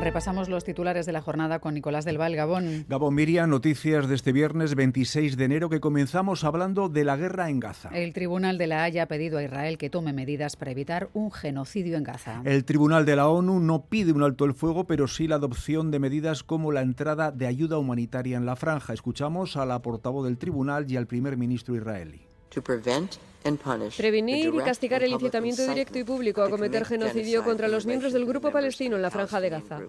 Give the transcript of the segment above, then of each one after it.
Repasamos los titulares de la jornada con Nicolás del Val, Gabón. Gabón Miriam, noticias de este viernes 26 de enero que comenzamos hablando de la guerra en Gaza. El Tribunal de la Haya ha pedido a Israel que tome medidas para evitar un genocidio en Gaza. El Tribunal de la ONU no pide un alto el fuego, pero sí la adopción de medidas como la entrada de ayuda humanitaria en la franja. Escuchamos a la portavoz del tribunal y al primer ministro israelí. Prevenir y castigar el incitamiento directo y público a cometer genocidio contra los miembros del grupo palestino en la franja de Gaza.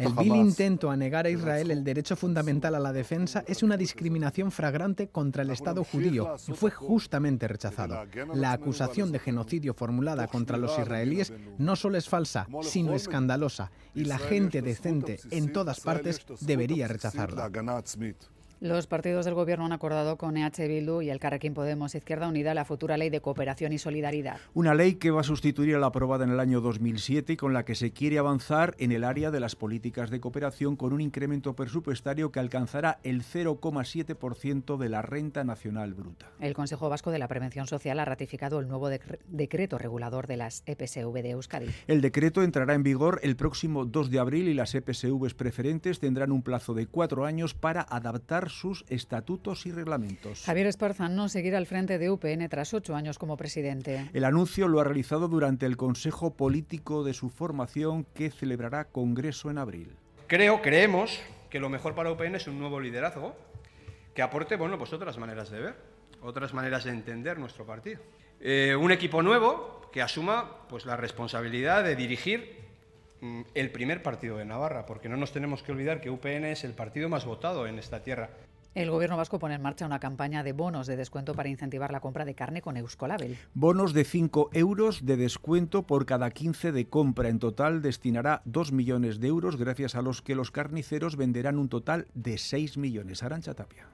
El vil intento a negar a Israel el derecho fundamental a la defensa es una discriminación fragrante contra el Estado judío y fue justamente rechazado. La acusación de genocidio formulada contra los israelíes no solo es falsa, sino escandalosa y la gente decente en todas partes debería rechazarla. Los partidos del Gobierno han acordado con EH Bildu y el Carrequín Podemos Izquierda Unida la futura ley de cooperación y solidaridad. Una ley que va a sustituir a la aprobada en el año 2007 y con la que se quiere avanzar en el área de las políticas de cooperación con un incremento presupuestario que alcanzará el 0,7% de la renta nacional bruta. El Consejo Vasco de la Prevención Social ha ratificado el nuevo decreto regulador de las EPSV de Euskadi. El decreto entrará en vigor el próximo 2 de abril y las EPSV preferentes tendrán un plazo de cuatro años para adaptar sus estatutos y reglamentos. Javier Esparza no seguirá al frente de UPN tras ocho años como presidente. El anuncio lo ha realizado durante el Consejo Político de su formación que celebrará Congreso en abril. Creo, creemos que lo mejor para UPN es un nuevo liderazgo que aporte bueno, pues otras maneras de ver, otras maneras de entender nuestro partido. Eh, un equipo nuevo que asuma pues, la responsabilidad de dirigir el primer partido de Navarra, porque no nos tenemos que olvidar que UPN es el partido más votado en esta tierra. El Gobierno vasco pone en marcha una campaña de bonos de descuento para incentivar la compra de carne con Euskolabel. Bonos de 5 euros de descuento por cada 15 de compra. En total destinará 2 millones de euros, gracias a los que los carniceros venderán un total de 6 millones. Arancha Tapia.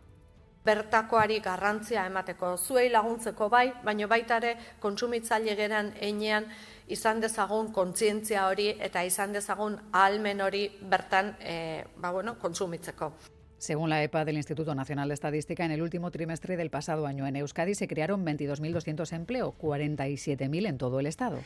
Bertakoari garrantzia emateko zuei laguntzeko bai, baino baita ere kontsumitzaile geran einean izan dezagun kontzientzia hori eta izan dezagun ahalmen hori bertan eh, ba, bueno, kontsumitzeko. Según la EPA del Instituto Nacional de Estadística, en el último trimestre del pasado año en Euskadi se crearon 22.200 empleos, 47.000 en todo el Estado.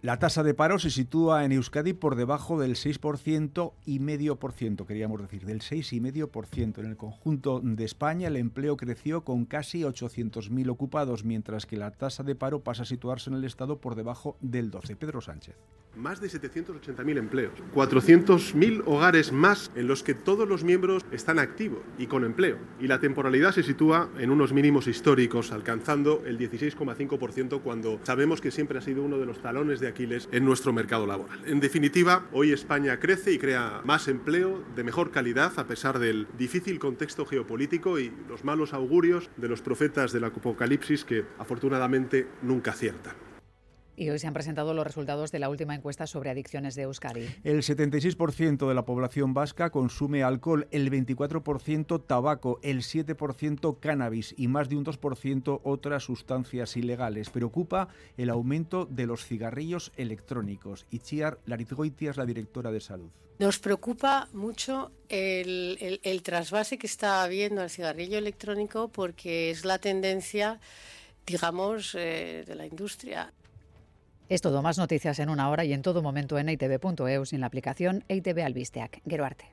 La tasa de paro se sitúa en Euskadi por debajo del 6% y medio por ciento, queríamos decir, del 6 y medio por ciento. En el conjunto de España el empleo creció con casi 800.000 ocupados, mientras que la tasa de paro pasa a situarse en el Estado por debajo del 12. Pedro Sánchez más de 780.000 empleos, 400.000 hogares más en los que todos los miembros están activos y con empleo. Y la temporalidad se sitúa en unos mínimos históricos, alcanzando el 16,5% cuando sabemos que siempre ha sido uno de los talones de Aquiles en nuestro mercado laboral. En definitiva, hoy España crece y crea más empleo de mejor calidad a pesar del difícil contexto geopolítico y los malos augurios de los profetas del apocalipsis que afortunadamente nunca aciertan. Y hoy se han presentado los resultados de la última encuesta sobre adicciones de Euskadi. El 76% de la población vasca consume alcohol, el 24% tabaco, el 7% cannabis y más de un 2% otras sustancias ilegales. Preocupa el aumento de los cigarrillos electrónicos. Itziar Larizgoitia es la directora de salud. Nos preocupa mucho el, trasvase que está habiendo al cigarrillo electrónico porque es la tendencia digamos, eh, de la industria. Es todo, más noticias en una hora y en todo momento en itv.eus y en la aplicación ITV Albisteac. Gero arte.